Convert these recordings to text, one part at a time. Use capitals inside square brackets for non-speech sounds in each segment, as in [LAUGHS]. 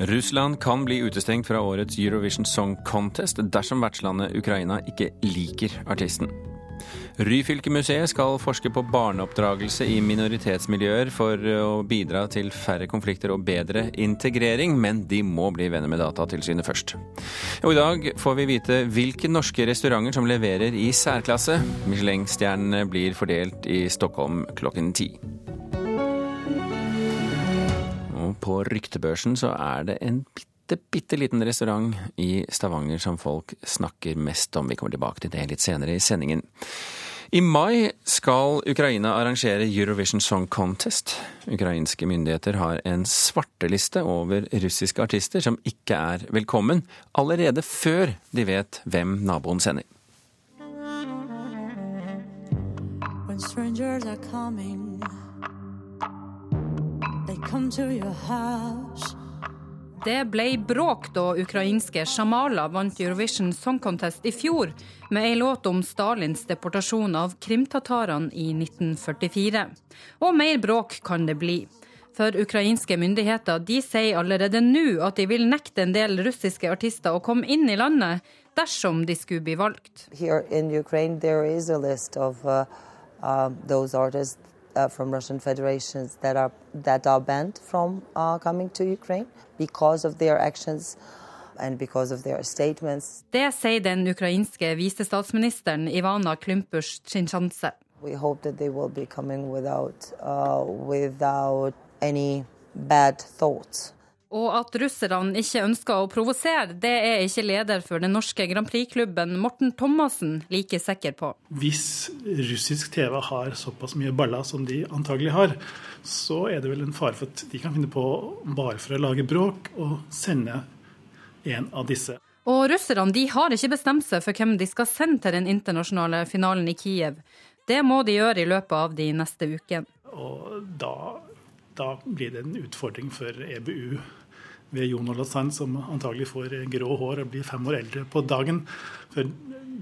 Russland kan bli utestengt fra årets Eurovision Song Contest dersom vertslandet Ukraina ikke liker artisten. Ryfylkemuseet skal forske på barneoppdragelse i minoritetsmiljøer for å bidra til færre konflikter og bedre integrering, men de må bli venner med Datatilsynet først. Og I dag får vi vite hvilke norske restauranter som leverer i særklasse. Michelin-stjernene blir fordelt i Stockholm klokken ti. Og på ryktebørsen så er det en bitte, bitte liten restaurant i Stavanger som folk snakker mest om. Vi kommer tilbake til det litt senere i sendingen. I mai skal Ukraina arrangere Eurovision Song Contest. Ukrainske myndigheter har en svarteliste over russiske artister som ikke er velkommen, allerede før de vet hvem naboen sender. When strangers are coming, they come to your house. Det ble bråk da ukrainske Shamala vant Eurovision Song Contest i fjor med ei låt om Stalins deportasjon av krimtatarene i 1944. Og mer bråk kan det bli. For ukrainske myndigheter de sier allerede nå at de vil nekte en del russiske artister å komme inn i landet dersom de skulle bli valgt. Her i Ukraina er det en liste av uh, uh, uh, from Russian federations that are that are banned from uh, coming to Ukraine because of their actions. And because of their statements. Det sier den ukrainske visestatsministeren Ivana Klympush-Chinchanse. We hope that they will be coming without, uh, without any bad thoughts. Og at russerne ikke ønsker å provosere, det er ikke leder for den norske Grand Prix-klubben Morten Thomassen like sikker på. Hvis russisk TV har såpass mye baller som de antagelig har, så er det vel en fare for at de kan finne på, bare for å lage bråk, å sende en av disse. Og russerne de har ikke bestemt seg for hvem de skal sende til den internasjonale finalen i Kiev. Det må de gjøre i løpet av de neste ukene. Og da, da blir det en utfordring for EBU ved Jon Olav Sand, som antagelig får grå hår og blir fem år eldre på dagen. For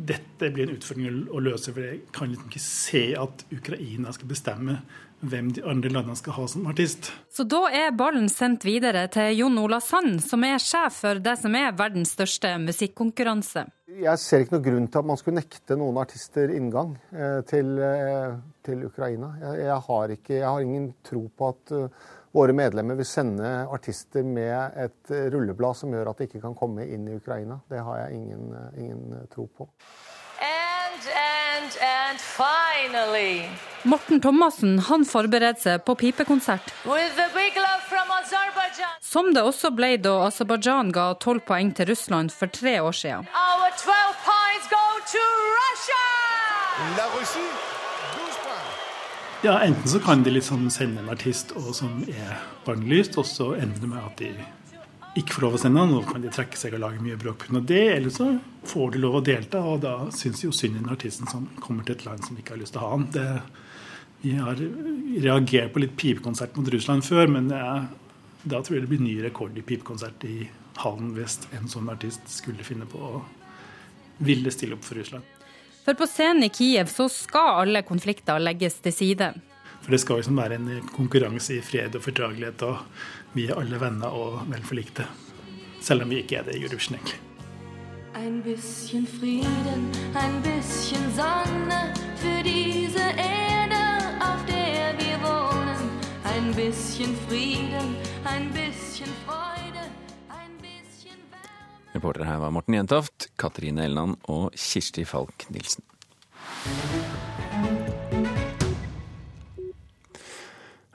dette blir en utfordring å løse, for jeg kan liksom ikke se at Ukraina skal bestemme hvem de andre landene skal ha som artist. Så da er ballen sendt videre til Jon Ola Sand, som er sjef for det som er verdens største musikkonkurranse. Jeg ser ikke noen grunn til at man skulle nekte noen artister inngang eh, til, eh, til Ukraina. Jeg, jeg, har ikke, jeg, har ingen tro på at uh, våre medlemmer vil sende artister med et rulleblad som gjør at de ikke kan komme inn i Ukraina. Det har jeg ingen, ingen tro på. And, and, and finally. Morten Thomassen han forbereder seg på pipekonsert. Som det også ble da Aserbajdsjan ga tolv poeng til Russland for tre år siden. La Russie ja, enten så kan de liksom sende en artist og som er bannlyst, og så ender det med at de ikke får lov å sende han, og kan de trekke seg og lage mye bråk pga. det. Eller så får de lov å delta, og da syns jo synd i den artisten som kommer til et land som ikke har lyst til å ha han. Det, vi har reagert på litt pipekonsert mot Russland før, men jeg, da tror jeg det blir ny rekord i pipekonsert i hallen hvis en sånn artist skulle finne på å ville stille opp for Russland. For på scenen i Kiev så skal alle konflikter legges til side. For det skal liksom være en konkurranse i fred og fordragelighet, og vi er alle venner og vel forlikte. Selv om vi ikke er det i Eurovision, egentlig. Ein bisschen Frieden, ein bisschen Sonne für diese Erde, auf der wir wohnen. Ein bisschen Frieden, ein bisschen Freude. Reportere her var Morten Jentoft, Katrine Elland og Kirsti Falk Nilsen.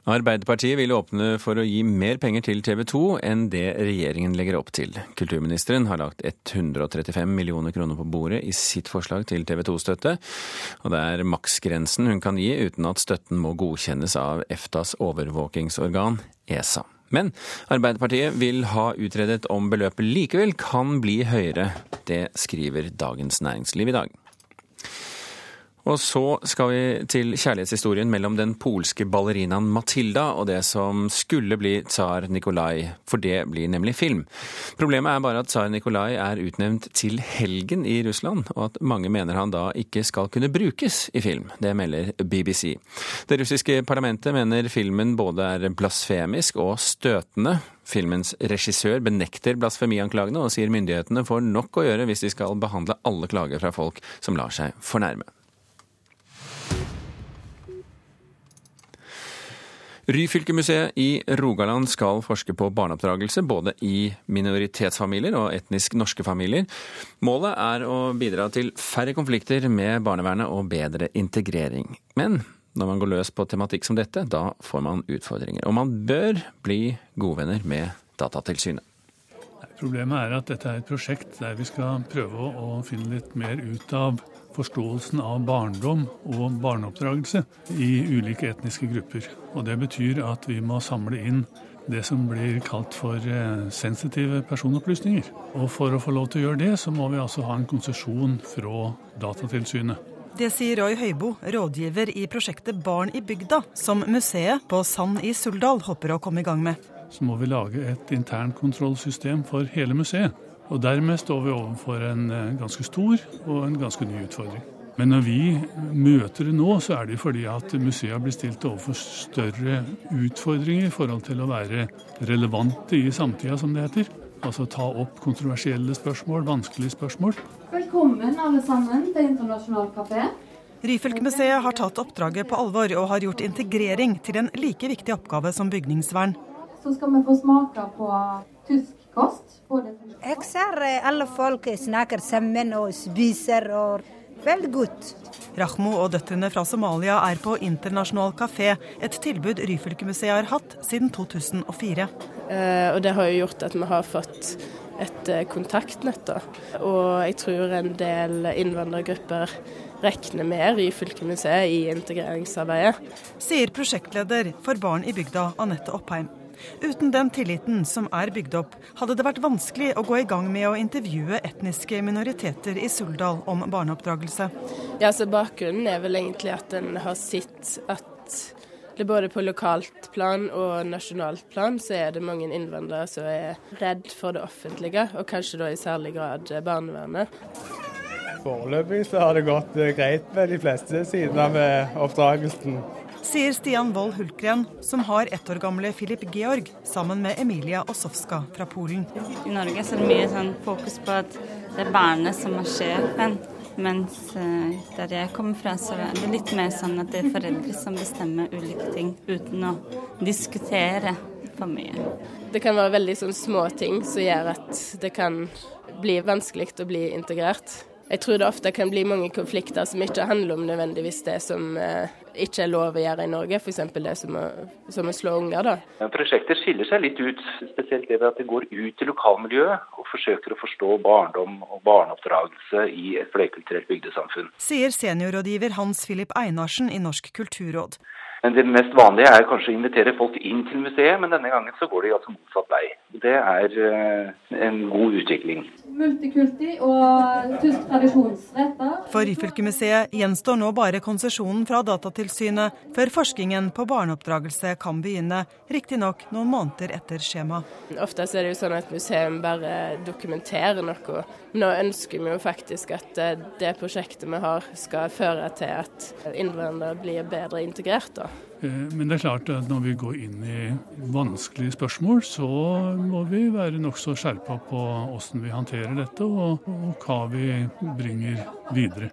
Arbeiderpartiet vil åpne for å gi mer penger til TV 2 enn det regjeringen legger opp til. Kulturministeren har lagt 135 millioner kroner på bordet i sitt forslag til TV 2-støtte, og det er maksgrensen hun kan gi uten at støtten må godkjennes av EFTAs overvåkingsorgan, ESA. Men Arbeiderpartiet vil ha utredet om beløpet likevel kan bli høyere. Det skriver Dagens Næringsliv i dag. Og så skal vi til kjærlighetshistorien mellom den polske ballerinaen Matilda og det som skulle bli tsar Nikolai, for det blir nemlig film. Problemet er bare at tsar Nikolai er utnevnt til helgen i Russland, og at mange mener han da ikke skal kunne brukes i film. Det melder BBC. Det russiske parlamentet mener filmen både er blasfemisk og støtende. Filmens regissør benekter blasfemianklagene og sier myndighetene får nok å gjøre hvis de skal behandle alle klager fra folk som lar seg fornærme. Ryfylkemuseet i Rogaland skal forske på barneoppdragelse både i minoritetsfamilier og etnisk norske familier. Målet er å bidra til færre konflikter med barnevernet og bedre integrering. Men når man går løs på tematikk som dette, da får man utfordringer. Og man bør bli godvenner med Datatilsynet. Problemet er at dette er et prosjekt der vi skal prøve å finne litt mer ut av forståelsen av barndom og barneoppdragelse i ulike etniske grupper. Og Det betyr at vi må samle inn det som blir kalt for eh, sensitive personopplysninger. Og For å få lov til å gjøre det, så må vi altså ha en konsesjon fra Datatilsynet. Det sier Roy Høibo, rådgiver i prosjektet Barn i bygda, som museet på Sand i Suldal håper å komme i gang med. Så må vi lage et internkontrollsystem for hele museet. Og Dermed står vi overfor en eh, ganske stor og en ganske ny utfordring. Men når vi møter det nå, så er det fordi at museet blir stilt overfor større utfordringer i forhold til å være relevante i samtida, som det heter. Altså ta opp kontroversielle spørsmål, vanskelige spørsmål. Velkommen alle sammen til Internasjonal kafé. Ryfylkemuseet har tatt oppdraget på alvor og har gjort integrering til en like viktig oppgave som bygningsvern. Så skal vi få smake på tysk kost. Jeg ser eh, alle folk snakker sammen og spiser og veldig godt. Rahmo og døtrene fra Somalia er på Internasjonal kafé, et tilbud Ryfylkemuseet har hatt siden 2004. Eh, og det har jo gjort at vi har fått et eh, kontaktnett. Da. Og jeg tror en del innvandrergrupper regner med Ryfylkemuseet i integreringsarbeidet. Sier prosjektleder for Barn i bygda, Anette Oppheim. Uten den tilliten som er bygd opp, hadde det vært vanskelig å gå i gang med å intervjue etniske minoriteter i Suldal om barneoppdragelse. Ja, så Bakgrunnen er vel egentlig at en har sett at det både på lokalt plan og nasjonalt plan så er det mange innvandrere som er redd for det offentlige, og kanskje da i særlig grad barnevernet. Foreløpig så har det gått greit med de fleste sidene ved oppdragelsen sier Stian Wold Hultgren, som har ett år gamle Filip Georg sammen med Emilia Osowska fra Polen. I Norge så er det mye sånn fokus på at det er barnet som er sjefen. Mens uh, der jeg kommer fra, så er det litt mer sånn at det er foreldre som bestemmer ulike ting uten å diskutere for mye. Det kan være veldig sånn små ting som gjør at det kan bli vanskelig å bli integrert. Jeg tror det ofte kan bli mange konflikter som ikke handler om nødvendigvis det som eh, ikke er lov å gjøre i Norge, f.eks. det som å, som å, slå unger. da. Prosjektet skiller seg litt ut, spesielt det ved at det går ut i lokalmiljøet og forsøker å forstå barndom og barneoppdragelse i et flerkulturelt bygdesamfunn. Sier seniorrådgiver Hans Philip Einarsen i Norsk kulturråd. Men det mest vanlige er kanskje å invitere folk inn til museet, men denne gangen så går de altså motsatt vei. Det er eh, en god utvikling. Multikulti og tysk tradisjonsretta. For Ryfylkemuseet gjenstår nå bare konsesjonen fra Datatilsynet før forskningen på barneoppdragelse kan begynne, riktignok noen måneder etter skjema. Ofte er det jo sånn at museum bare dokumenterer noe. Nå ønsker vi jo faktisk at eh, det prosjektet vi har skal føre til at innvandrere blir bedre integrert. da. Eh, men det er klart at når vi går inn i vanskelige spørsmål, så må vi være nokså skjerpa på hvordan vi håndterer dette, og, og hva vi bringer videre.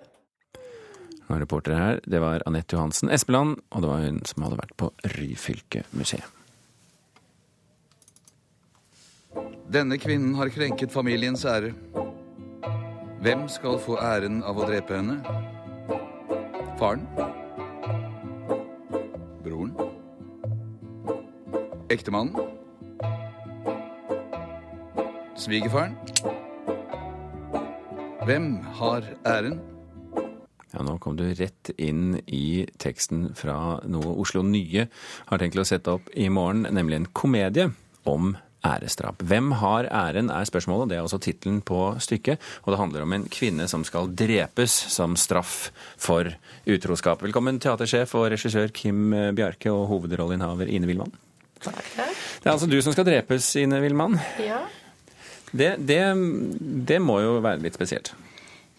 Og reporter her, det var Anette Johansen Espeland, og det var hun som hadde vært på Ryfylke museet. Denne kvinnen har krenket familiens ære. Hvem skal få æren av å drepe henne? Faren? Ektemannen? Svigerfaren? Hvem har æren? Ja, Nå kom du rett inn i teksten fra noe Oslo Nye har tenkt å sette opp i morgen, nemlig en komedie om æresdrap. Hvem har æren, er spørsmålet. Det er også tittelen på stykket. Og det handler om en kvinne som skal drepes som straff for utroskap. Velkommen teatersjef og regissør Kim Bjarke og hovedrolleinnehaver Ine Wilman. Takk. Det er altså du som skal drepes, Ine Wilman. Ja. Det, det, det må jo være litt spesielt.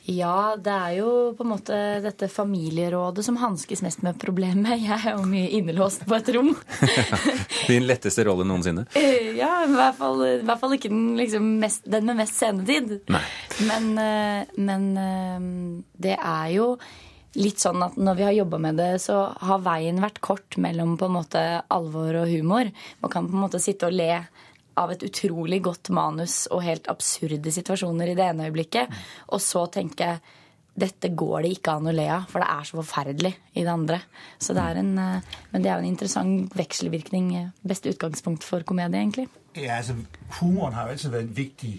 Ja, det er jo på en måte dette familierådet som hanskes mest med problemet. Jeg er jo mye innelåst på et rom. [LAUGHS] Din letteste rolle noensinne? Eh, ja, i hvert fall, i hvert fall ikke den, liksom mest, den, med mest scenetid. Nei. Men, eh, men eh, det er jo litt sånn at når vi har jobba med det, så har veien vært kort mellom på en måte alvor og humor. Man kan på en måte sitte og le av et utrolig godt manus og helt absurde situasjoner i det ene øyeblikket, og så tenke dette går det ikke an å le av, for det er så forferdelig i det andre. Så det er en, eh, men det er jo en interessant vekselvirkning. Eh, beste utgangspunkt for komedie, egentlig. Ja, altså, Humoren har jo alltid vært en viktig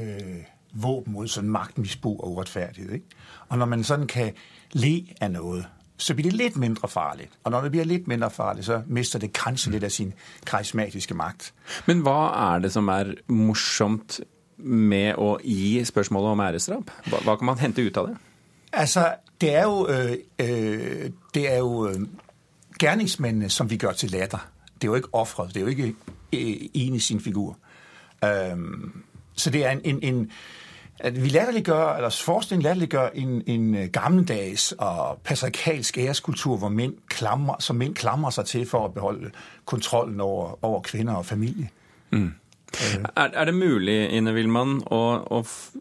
øh, våpen mot sådan magtmisbrug og urettferdighet. Og når man sånn kan le av noe, så blir det litt mindre farlig. Og når det blir litt mindre farlig, så mister det kanskje litt av sin karismatiske makt. Men hva er det som er morsomt med å gi spørsmålet om æresdrap? Hva, hva, kan man hente ut av det? Altså, det er jo, øh, øh, det er jo øh, gjerningsmennene som vi gjør til latter. Det er jo ikke offeret. Det er jo ikke en i sin figur. Um, så det er en, en, en at vi latterliggjør, eller forskning latterliggjør en, en øh, gammeldags og patriarkalsk æreskultur, hvor mænd klamrer, som mænd klamrer seg til for å beholde kontrollen over, over kvinner og familie. Mm. Er, er, det mulig Ine Wilman, å, å,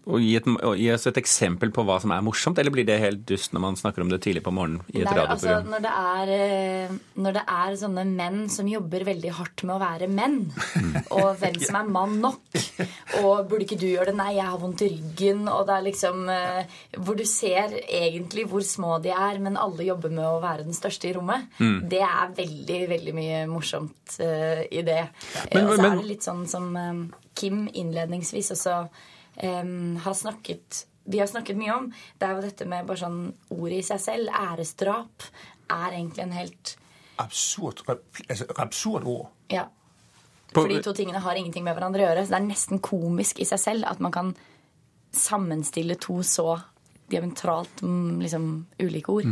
å, gi et, å, gi oss et eksempel på hva som er morsomt, eller blir det helt dust når man snakker om det tidlig på morgenen i et Nei, radioprogram? Altså, når, det er, eh, når det er sånne menn som jobber veldig hardt med å være menn, [LAUGHS] og hvem som er mann nok, og burde ikke du gjøre det? Nei, jeg har vondt i ryggen, og det er liksom eh, Hvor du ser egentlig hvor små de er, men alle jobber med å være den største i rommet. Mm. Det er veldig, veldig mye morsomt eh, i det. Men- og så men- er det litt sånn som eh, Kim innledningsvis også um, har snakket vi har snakket mye om, det er jo dette med bare sånn ordet i seg selv. Æresdrap er egentlig en helt Absurd, altså, absurd ord. Ja. For de to tingene har ingenting med hverandre å gjøre. Så det er nesten komisk i seg selv at man kan sammenstille to så diametralt mm, liksom, ulike ord.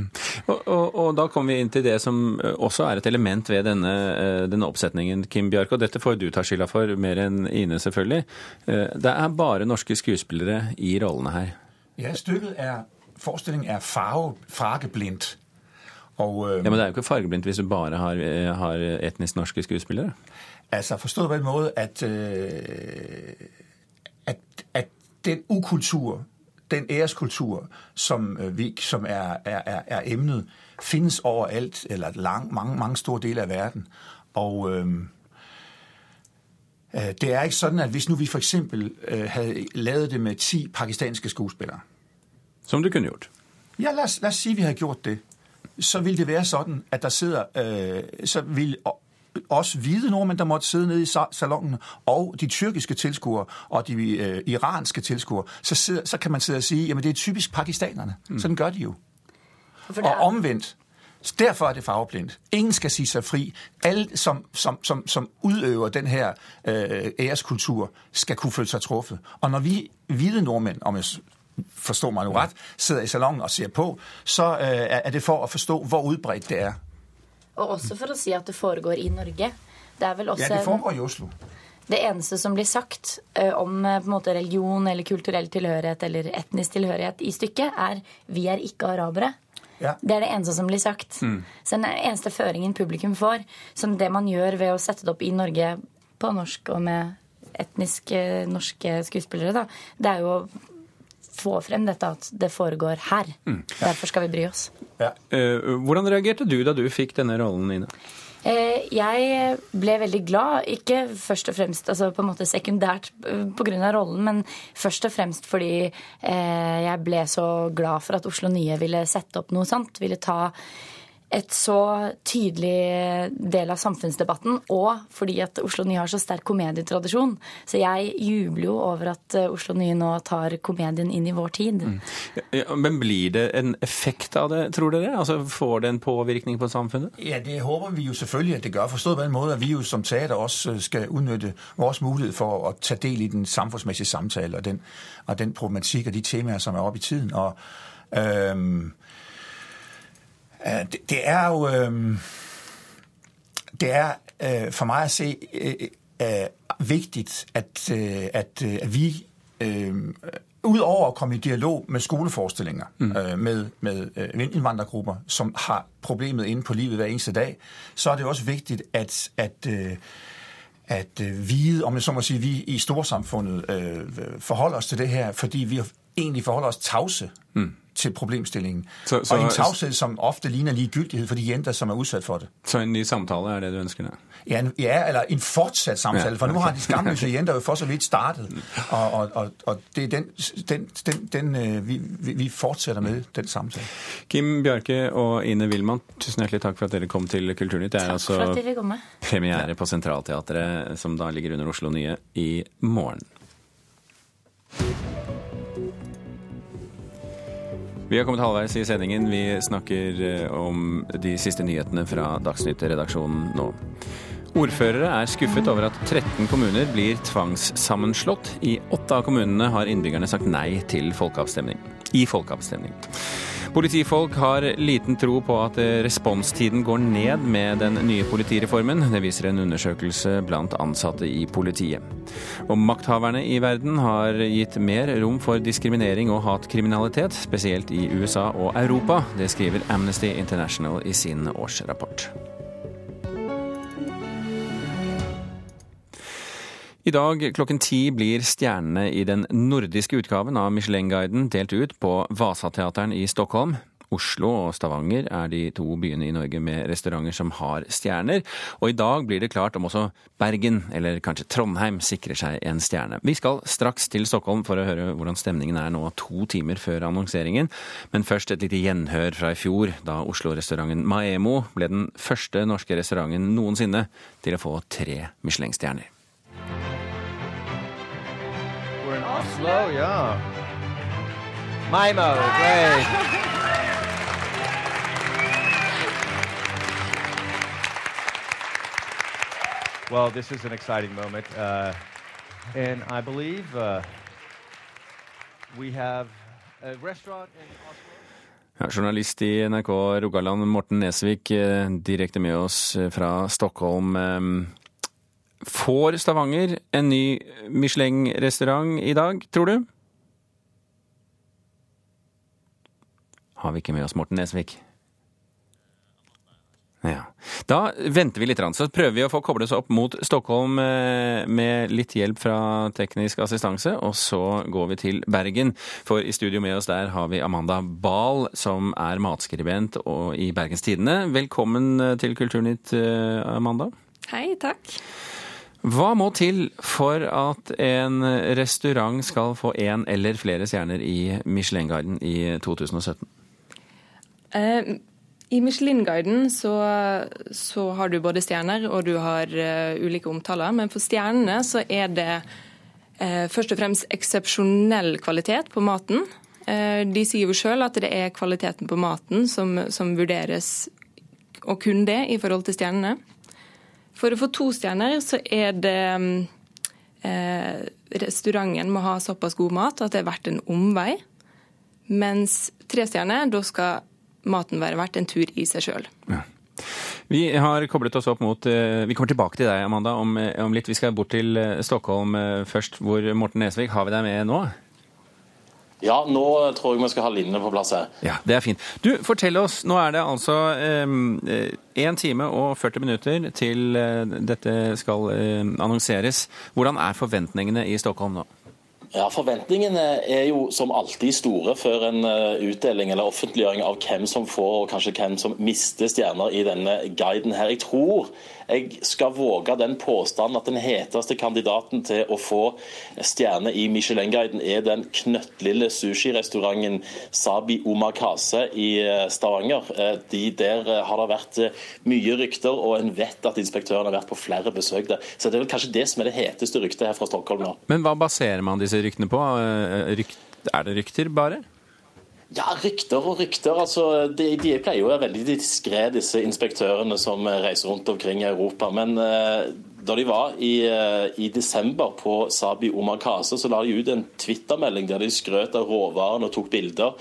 Og, og, og da kommer vi inn til det som eh, også er et element ved denne, eh, denne oppsetningen, Kim Bjarke, og dette får du ta skylda for, mer enn Ine selvfølgelig. Eh, Det er bare norske skuespillere i rollene her. Ja, stykket er Forestillingen er farge, fargeblindt. Og, øh, Ja, Men det er jo ikke fargeblindt hvis du bare har, har etnisk norske skuespillere. Altså forstået på den måde, at, øh, at, at den ukultur, den æreskultur, som, øh, vi, som er, er, er, er emnet, findes overalt, eller lang, mange, mange store dele av verden. Og øh, øh, det er ikke sånn at hvis nu vi for eksempel øh, havde lavet det med 10 pakistanske skuespillere, Som det kunne gjort. Ja, lad os, lad os sige, at vi havde gjort det. Så vil det være sådan, at der sidder, øh, så vil også hvide nordmænd, der måtte sidde nede i salongen, og de tyrkiske tilskuere og de øh, iranske tilskuere, så, sidder, så kan man sidde og sige, jamen det er typisk pakistanerne. Mm. Sådan gør de jo. Og omvendt. Derfor er det farveblindt. Ingen skal sige sig fri. Alle, som, som, som, som udøver den her øh, æreskultur, skal kunne føle sig truffet. Og når vi hvide nordmænd, om jeg forstår mig nu ret, sidder i salongen og ser på, så øh, er er det for at forstå, hvor udbredt det er. Og også for å si at det foregår i Norge. Det er vel også Ja, det foregår i Oslo. det eneste som blir sagt eh, om eh, på en måte religion eller kulturell tilhørighet eller etnisk tilhørighet i stykket, er 'vi er ikke arabere'. Ja. Det er det eneste som blir sagt. Mm. Så den eneste føringen publikum får, som det man gjør ved å sette det opp i Norge på norsk og med etnisk eh, norske skuespillere, da, det er jo å få frem dette at det foregår her. Derfor skal vi bry oss. Ja. Hvordan reagerte du da du fikk denne rollen, Ine? Eh, Jeg ble veldig glad, ikke først og fremst altså på en måte sekundært pga. rollen, men først og fremst fordi eh, jeg ble så glad for at Oslo Nye ville sette opp noe sånt. Ville ta et så tydelig del av samfunnsdebatten, og fordi at Oslo Nye har så sterk komedietradisjon. Så jeg jubler jo over at eh, Oslo Nye nå tar komedien inn i vår tid. Mm. Ja, men blir det en effekt av det, tror dere? Altså Får det en påvirkning på samfunnet? Ja, det håper vi jo selvfølgelig at det gjør. Forstået på en måte at vi jo som teater også skal utnytte vår mulighet for å ta del i den samfunnsmessige samtale og den, og den problematikk og de temaer som er oppe i tiden. Og, øhm, Øh, det, det er jo øh, Det er øh, for meg å se viktig at, at, at vi Udover å komme i dialog med skoleforestillinger mm. med, med innvandrergrupper som har problemet inne på livet hver eneste dag, så er det også viktig at, at, at vide, om jeg så må si, vi i storsamfunnet forholder oss til det her, fordi vi egentlig forholder oss tause. Mm til problemstillingen. Så, så, og en tavshed som ofte ligner likegyldighet for de jenter som er utsatt for det. Så en ny samtale er det du ønsker deg? Ja, ja, eller en fortsatt samtale. Ja, for nå har de skamløse [LAUGHS] jenter jo for så vidt startet. Og, og, og, og det er den, den, den, den øh, vi, vi, fortsetter med, den samtalen. Kim Bjarke og Ine Wilman, tusen hjertelig takk for at dere kom til Kulturnytt. Det er altså premiere på Centralteatret, som da ligger under Oslo Nye, i morgen. Vi har kommet halvveis i sendingen. Vi snakker eh, om de siste nyhetene fra Dagsnytt-redaksjonen nå. Ordførere er skuffet over at 13 kommuner blir tvangssammenslått. I åtte av kommunene har innbyggerne sagt nei til folkeavstemning. I folkeavstemning. Politifolk har liten tro på at responstiden går ned med den nye politireformen. Det viser en undersøkelse blant ansatte i politiet. Og makthaverne i verden har gitt mer rom for diskriminering og hatkriminalitet, spesielt i USA og Europa. Det skriver Amnesty International i sin årsrapport. I dag klokken ti blir stjernene i den nordiske utgaven av Michelin-guiden delt ut på Vasateateren i Stockholm. Oslo og Stavanger er de to byene i Norge med restauranter som har stjerner. Og i dag blir det klart om også Bergen, eller kanskje Trondheim, sikrer seg en stjerne. Vi skal straks til Stockholm for å høre hvordan stemningen er nå to timer før annonseringen. Men først et lite gjenhør fra i fjor, da Oslo-restauranten Maemo ble den første norske restauranten noensinne til å få tre Michelin-stjerner. Oslo, yeah. Maimo, great. well, this is an exciting moment. Uh, and I believe uh, we have a restaurant in Oslo. Ja, journalist i NRK Rogaland, Morten Nesvik, eh, direkte med oss eh, fra Stockholm. Får Stavanger en ny Michelin-restaurant i dag, tror du? Har vi ikke med oss Morten Nesvik? Ja. Da venter vi litt, så prøver vi å få koble oss opp mot Stockholm eh, med litt hjelp fra teknisk assistanse, og så går vi til Bergen. For i studio med oss der har vi Amanda Bahl, som er matskribent i Bergens Tidende. Velkommen til Kulturnytt, eh, Amanda. Hei, takk. Hva må til for at en restaurant skal få én eller flere stjerner i Michelin-guiden i 2017? Uh, I Michelin-guiden så, så, har du både stjerner og du har uh, ulike omtaler. Men for stjernene så er det uh, først og fremst eksepsjonell kvalitet på maten. de sier jo sjøl at det er kvaliteten på maten som, som vurderes, og kun det, i forhold til stjernene. For å få to stjerner så er det eh, Restauranten må ha såpass god mat at det er verdt en omvei. Mens tre stjerner, da skal maten være verdt en tur i seg sjøl. Vi har koblet oss opp mot eh, Vi kommer tilbake til deg, Amanda, om, om litt. Vi skal bort til eh, Stockholm eh, først, hvor Morten Nesvik har vi deg med nå? Ja, nå tror jeg vi skal ha linene på plass her. Ja, Det er fint. Du, Fortell oss. Nå er det altså én eh, time og 40 minutter til eh, dette skal eh, annonseres. Hvordan er forventningene i Stockholm nå? Ja, Forventningene er jo som alltid store før en eh, utdeling eller offentliggjøring av hvem som får og kanskje hvem som mister stjerner i denne guiden. her. Jeg tror jeg skal våge den påstanden at den heteste kandidaten til å få stjerne i Michelin-guiden er den knøttlille sushirestauranten Sabi Omakase i eh, Stavanger. Eh, de der har det vært mye rykter, og en vet at inspektøren har vært på flere besøk der. Så det er vel kanskje det som er det heteste ryktet her fra Stockholm nå. Men hva baserer man disse ryktene på? Eh, rykt, er det rykter, bare? Ja, rykter og rykter. altså De, de pleier jo å være veldig diskré, disse inspektørene som reiser rundt omkring i Europa. Men uh, da de var i, uh, i, desember på Sabi Omakase, så la de ut en twittermelding der de skrøt av råvarene og tok bilder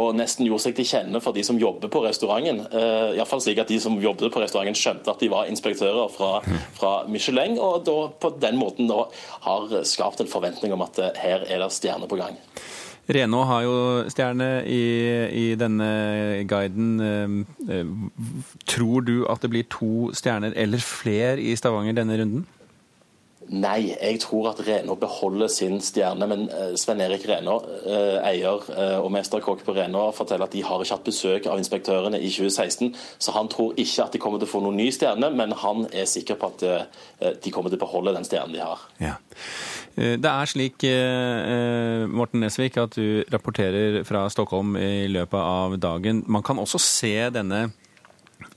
og nesten gjorde seg til kjenne for de som jobber på restauranten. Uh, Iallfall slik at de som jobbet på restauranten skjønte at de var inspektører fra, fra Michelin, og da på den måten da har skapt en forventning om at uh, her er det stjerner på gang. Reno har jo stjerne i, i denne guiden. Eh, tror du at det blir to stjerner eller flere i Stavanger denne runden? Nei, jeg tror at Renault beholder sin stjerne. Men eh, Sven Erik Renault, eh, eier eh, og mesterkokk på Renault, forteller at de har ikke hatt besøk av inspektørene i 2016. Så han tror ikke at de kommer til å få noen ny stjerne, men han er sikker på at de kommer til å beholde den stjernen de har. Ja. Det er slik, Morten Nesvik, at du rapporterer fra Stockholm i løpet av dagen. Man kan også se denne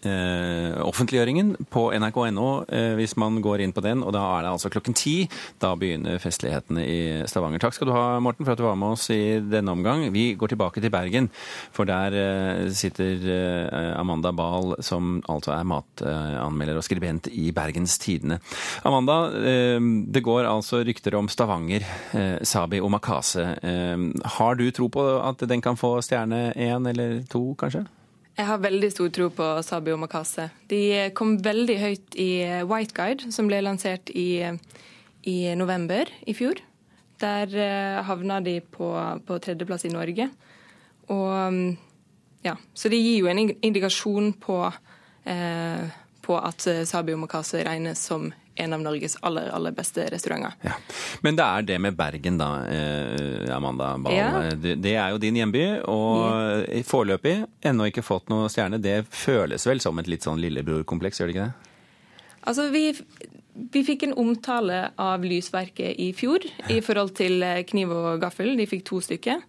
eh, offentliggjøringen på nrk.no eh, hvis man går inn på den. Og da er det altså klokken ti. Da begynner festlighetene i Stavanger. Takk skal du ha, Morten, for at du var med oss i denne omgang. Vi går tilbake til Bergen, for der eh, sitter eh, Amanda Bahl, som altså er matanmelder og skribent i Bergens Tidende. Amanda, eh, det går altså rykter om Stavanger, eh, Sabi Makase. har du tro på at den kan få stjerne én eller to, kanskje? Jeg har veldig stor tro på Sabi Makase. De kom veldig høyt i White Guide, som ble lansert i, i november i fjor. Der uh, havna de på, på tredjeplass i Norge. Og ja, Så det gir jo en indikasjon på, eh, på at Sabi Makase regnes som en av Norges aller, aller beste restauranter. Ja. Men det er det med Bergen, da, eh, Amanda Bahl. Ja. Det er jo din hjemby, og ja. foreløpig ennå ikke fått noe stjerne. Det føles vel som et litt sånn lillebrorkompleks, gjør det ikke det? Altså, vi, vi fikk en omtale av Lysverket i fjor i forhold til eh, kniv og gaffel. De fikk to stykker.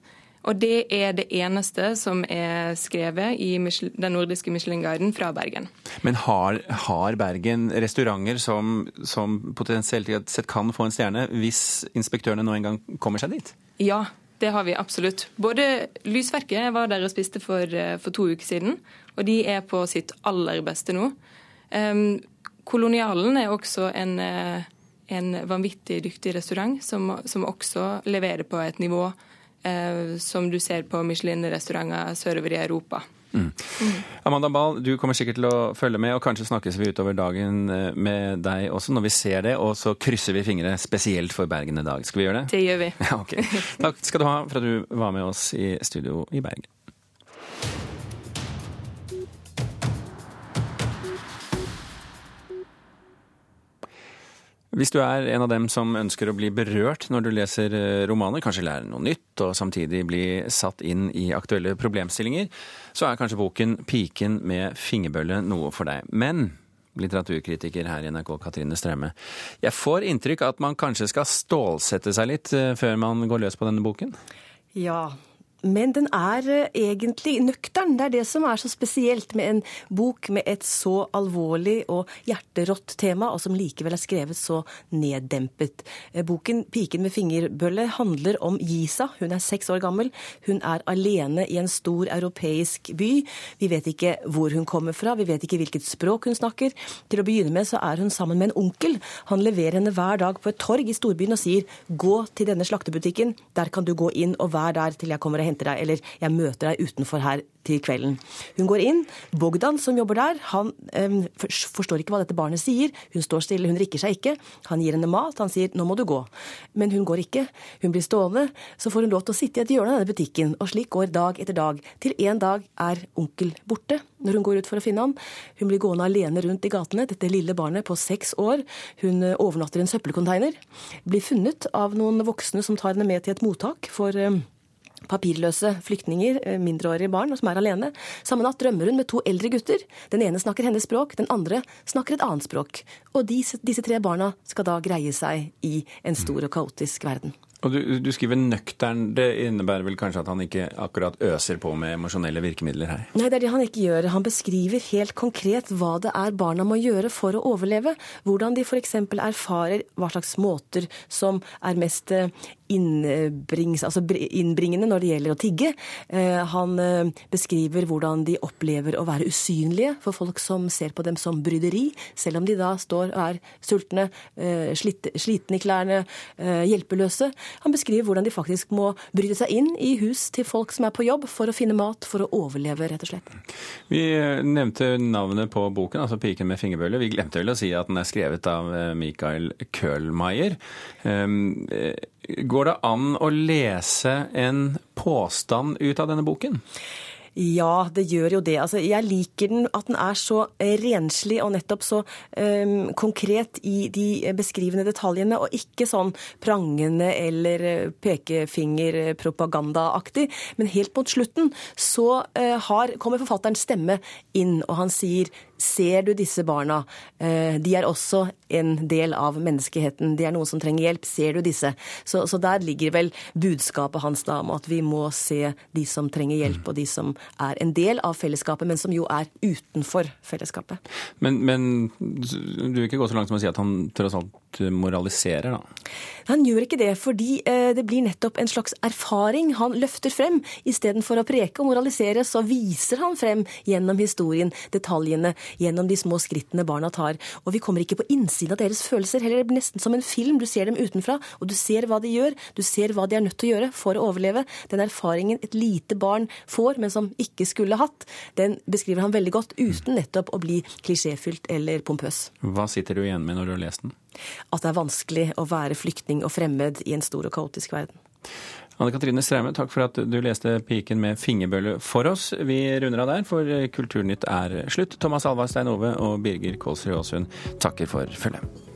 Og det er det eneste som er skrevet i den nordiske Michelin-guiden fra Bergen. Men har, har Bergen restauranter som, som, potensielt sett kan få en stjerne, hvis inspektørene nå en gang kommer seg dit? Ja, det har vi absolutt. Både Lysverket var der og spiste for, for to uker siden, og de er på sitt aller beste nå. Um, Kolonialen er også en, eh, en vanvittig dyktig restaurant som, som også leverer på et nivå eh, som du ser på Michelin-restauranter sørover i Europa. Mm. Amanda Bahl, du kommer sikkert til å følge med, og kanskje snakkes vi utover dagen eh, med deg også når vi ser det. Og så krysser vi fingre spesielt for Bergen i dag. Skal vi gjøre det? Det gjør vi. [LAUGHS] Ja, okay. Takk skal du ha for at du var med oss i studio i Bergen. Hvis du er en av dem som ønsker å bli berørt når du leser eh, romaner, kanskje lære noe nytt og samtidig bli satt inn i aktuelle problemstillinger, så er kanskje boken 'Piken med fingerbølle' noe for deg. Men litteraturkritiker her i NRK, Katrine Strømme, jeg får inntrykk av at man kanskje skal stålsette seg litt eh, før man går løs på denne boken? Ja, men den er eh, egentlig nøktern. Det er det som er så spesielt med en bok med et så alvorlig og hjerterått tema, og som likevel er skrevet så neddempet. Eh, boken 'Piken med fingerbølle' handler om Gisa. Hun er seks år gammel. Hun er alene i en stor europeisk by. Vi vet ikke hvor hun kommer fra, vi vet ikke hvilket språk hun snakker. Til å begynne med så er hun sammen med en onkel. Han leverer henne hver dag på et torg i storbyen og sier 'gå til denne slaktebutikken, der kan du gå inn og vær der til jeg kommer og henter henter deg, eller jeg møter deg utenfor her til kvelden. Hun går inn. Bogdan, som jobber der, han eh, forstår ikke hva dette barnet sier. Hun står stille, hun rikker seg ikke. Han gir henne mat, han sier 'nå må du gå'. Men hun går ikke. Hun blir stående. Så får hun lov til å sitte i et hjørne av denne butikken, og slik går dag etter dag. Til en dag er onkel borte når hun går ut for å finne ham. Hun blir gående alene rundt i gatene, dette lille barnet på seks år. Hun eh, overnatter i en søppelcontainer. Blir funnet av noen voksne som tar henne med til et mottak for eh, papirløse flyktninger, eh, mindreårige barn, som er alene. Samme natt drømmer hun med to eldre gutter. Den ene snakker hennes språk, den andre snakker et annet språk. Og disse, disse tre barna skal da greie seg i en stor og kaotisk verden. Og du, du, skriver nøktern. Det innebærer vel kanskje at han ikke akkurat øser på med emosjonelle virkemidler her? Nei, det er det han ikke gjør. Han beskriver helt konkret hva det er barna må gjøre for å overleve. Hvordan de f.eks. erfarer hva slags måter som er mest eh, altså innbringende når det gjelder å tigge. Eh, han eh, beskriver hvordan de opplever å være usynlige for folk som ser på dem som bryderi, selv om de da står og er sultne, slitne i klærne, hjelpeløse. Han beskriver hvordan de faktisk må bryte seg inn i hus til folk som er på jobb, for å finne mat, for å overleve, rett og slett. Vi nevnte navnet på boken, altså 'Piken med fingerbølle'. Vi glemte vel å si at den er skrevet av Mikael Kølmeier. Ehm, Går det an å lese en påstand ut av denne boken? Ja, det gjør jo det. Altså, jeg liker den at den er så renslig og nettopp så um, konkret i de beskrivende detaljene, og ikke sånn prangende eller eh, pekefingerpropagandaaktig. Men helt mot slutten så uh, har, kommer forfatterens stemme inn, og han sier Ser du disse barna? De er også en del av menneskeheten. De er noen som trenger hjelp. Ser du disse? Så, så der ligger vel budskapet hans da om at vi må se de som trenger hjelp, og de som er en del av fellesskapet, men som jo er utenfor fellesskapet. Men, men du vil ikke gå så langt som å si at han tross alt moraliserer, da? Han gjør ikke det, fordi eh, det blir nettopp en slags erfaring han løfter frem. Istedenfor å preke og moralisere, så viser han frem gjennom historien, detaljene, gjennom de små skrittene barna tar. Og vi kommer ikke på innsiden av deres følelser, heller det blir nesten som en film. Du ser dem utenfra, og du ser hva de gjør, du ser hva de er nødt til å gjøre for å overleve. Den erfaringen et lite barn får, men som ikke skulle hatt, den beskriver han veldig godt, uten nettopp å bli klisjéfylt eller pompøs. Hva sitter du igjen med når du har lest den? At det er vanskelig å være flyktning og fremmed i en stor og kaotisk verden. Anne Katrine Straume, takk for at du leste 'Piken med fingerbølle' for oss. Vi runder av der, for Kulturnytt er slutt. Thomas Alvarstein Ove og Birger Kålsrud Aasund takker for følget.